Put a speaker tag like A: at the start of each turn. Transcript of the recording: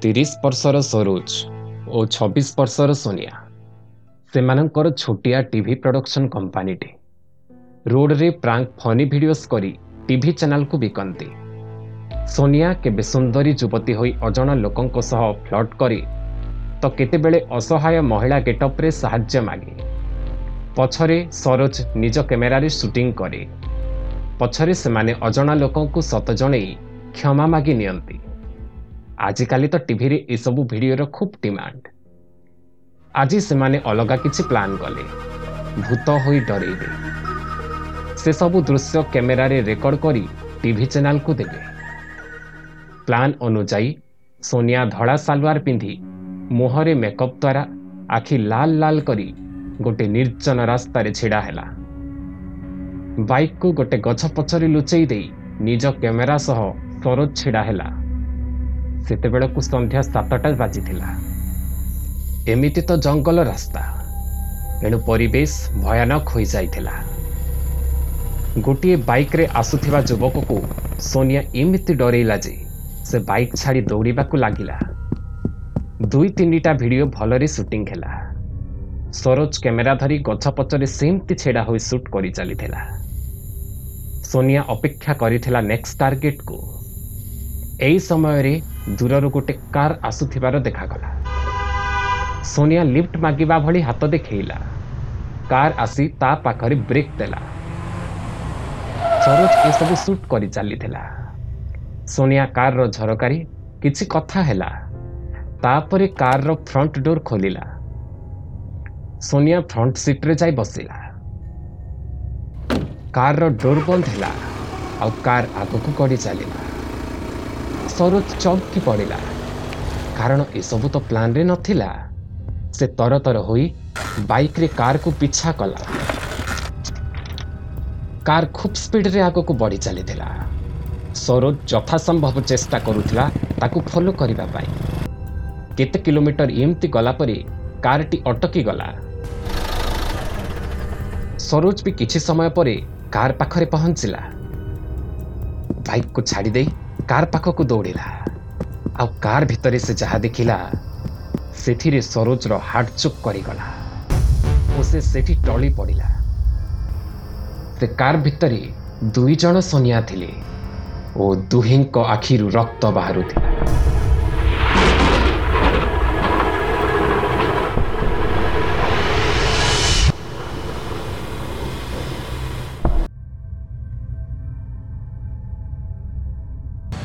A: ତିରିଶ ବର୍ଷର ସରୋଜ ଓ ଛବିଶ ବର୍ଷର ସୋନିଆ। ସେମାନଙ୍କର ଛୋଟିଆ ଟିଭି ପ୍ରଡକ୍ସନ୍ କମ୍ପାନୀଟେ ରୋଡ଼ରେ ପ୍ରାଙ୍କ ଫନି ଭିଡିଓସ୍ କରି ଟିଭି ଚ୍ୟାନେଲକୁ ବିକନ୍ତି। ସୋନିଆ କେବେ ସୁନ୍ଦରୀ ଯୁବତୀ ହୋଇ ଅଜଣା ଲୋକଙ୍କ ସହ ଫ୍ଲଟ୍ କରି ତ କେତେବେଳେ ଅସହାୟ ମହିଳା ଗେଟଅପ୍ରେ ସାହାଯ୍ୟ ମାଗେ। ପଛରେ ସରୋଜ ନିଜ କ୍ୟାମେରାରେ ସୁଟିଂ କରେ। ପଛରେ ସେମାନେ ଅଜଣା ଲୋକଙ୍କୁ ସତ ଜଣେଇ କ୍ଷମା ମାଗି ନିଅନ୍ତି। ଆଜିକାଲି ତ ଟିଭିରେ ଏସବୁ ଭିଡ଼ିଓର ଖୁବ୍ ଡିମାଣ୍ଡ ଆଜି ସେମାନେ ଅଲଗା କିଛି ପ୍ଲାନ୍ କଲେ ଭୂତ ହୋଇ ଡରେଇବେ ସେସବୁ ଦୃଶ୍ୟ କ୍ୟାମେରାରେ ରେକର୍ଡ କରି ଟିଭି ଚ୍ୟାନେଲକୁ ଦେବେ ପ୍ଲାନ୍ ଅନୁଯାୟୀ ସୋନିଆ ଧଳା ସାଲୱାର ପିନ୍ଧି ମୁହଁରେ ମେକଅପ୍ ଦ୍ୱାରା ଆଖି ଲାଲ ଲାଲ କରି ଗୋଟେ ନିର୍ଜନ ରାସ୍ତାରେ ଛିଡ଼ା ହେଲା। ବାଇକ୍କୁ ଗୋଟେ ଗଛ ପଛରେ ଲୁଚେଇ ଦେଇ ନିଜ କ୍ୟାମେରା ସହ ସରୋଜ ଛିଡ଼ା ହେଲା। ସେତେବେଳକୁ ସନ୍ଧ୍ୟା ସାତଟା ବାଜିଥିଲା। ଏମିତି ତ ଜଙ୍ଗଲ ରାସ୍ତା। ଏଣୁ ପରିବେଶ ଭୟାନକ ହୋଇଯାଇଥିଲା। ଗୋଟିଏ ବାଇକ୍ରେ ଆସୁଥିବା ଯୁବକକୁ ସୋନିଆ ଏମିତି ଡରେଇଲା ଯେ ସେ ବାଇକ୍ ଛାଡ଼ି ଦୌଡ଼ିବାକୁ ଲାଗିଲା। ଦୁଇ ତିନିଟା ଭିଡ଼ିଓ ଭଲରେ ସୁଟିଂ ହେଲା। ସରୋଜ କ୍ୟାମେରା ଧରି ଗଛ ପଛରେ ସେମିତି ଛିଡ଼ା ହୋଇ ସୁଟ୍ କରି ଚାଲିଥିଲା ସୋନିଆ ଅପେକ୍ଷା କରିଥିଲା ନେକ୍ସଟ ଟାର୍ଗେଟକୁ ଏହି ସମୟରେ ଦୂରରୁ ଗୋଟେ କାର୍ ଆସୁଥିବାର ଦେଖାଗଲା। ସୋନିଆ ଲିଫ୍ଟ ମାଗିବା ଭଳି ହାତ ଦେଖେଇଲା। କାର୍ ଆସି ତା ପାଖରେ ବ୍ରେକ୍ ଦେଲା। ସରୋଜ ଏସବୁ ସୁଟ୍ କରି ଚାଲିଥିଲା। ସୋନିଆ କାର୍ର ଝରକାରେ କିଛି କଥା ହେଲା। ତାପରେ କାର୍ର ଫ୍ରଣ୍ଟ ଡୋର୍ ଖୋଲିଲା। ସୋନିଆ ଫ୍ରଣ୍ଟ ସିଟ୍ରେ ଯାଇ ବସିଲା। କାର୍ର ଡୋର୍ ବନ୍ଦ ହେଲା। ଆଉ କାର୍ ଆଗକୁ ଗଡ଼ି ଚାଲିଲା। ସରୋଜ ଚମକି ପଡ଼ିଲା। କାରଣ ଏସବୁ ତ ପ୍ଲାନ୍ରେ ନଥିଲା। ସେ ତରତର ହୋଇ ବାଇକ୍ରେ କାର୍କୁ ପିଛା କଲା। କାର୍ ଖୁବ୍ ସ୍ପିଡ୍ରେ ଆଗକୁ ବଢ଼ି ଚାଲିଥିଲା। ସରୋଜ ଯଥାସମ୍ଭବ ଚେଷ୍ଟା କରୁଥିଲା ତାକୁ ଫଲୋ କରିବା ପାଇଁ। କେତେ କିଲୋମିଟର ଏମିତି ଗଲା ପରେ କାର୍ଟି ଅଟକି ଗଲା। ସରୋଜ ବି କିଛି ସମୟ ପରେ କାର୍ ପାଖରେ ପହଞ୍ଚିଲା। ବାଇକ୍କୁ ଛାଡ଼ି ଦେଇ କାର୍ ପାଖକୁ ଦୌଡ଼ିଲା। ଆଉ କାର୍ ଭିତରେ ସେ ଯାହା ଦେଖିଲା ସେଥିରେ ସରୋଜର ହାର୍ଟ ଚୁକ୍ କରିଗଲା ଓ ସେ ସେଠି ଟଳି ପଡ଼ିଲା। ସେ କାର୍ ଭିତରେ ଦୁଇ ଜଣ ସୋନିଆ ଥିଲେ ଓ ଦୁହିଁଙ୍କ ଆଖିରୁ ରକ୍ତ ବାହାରୁଥିଲା।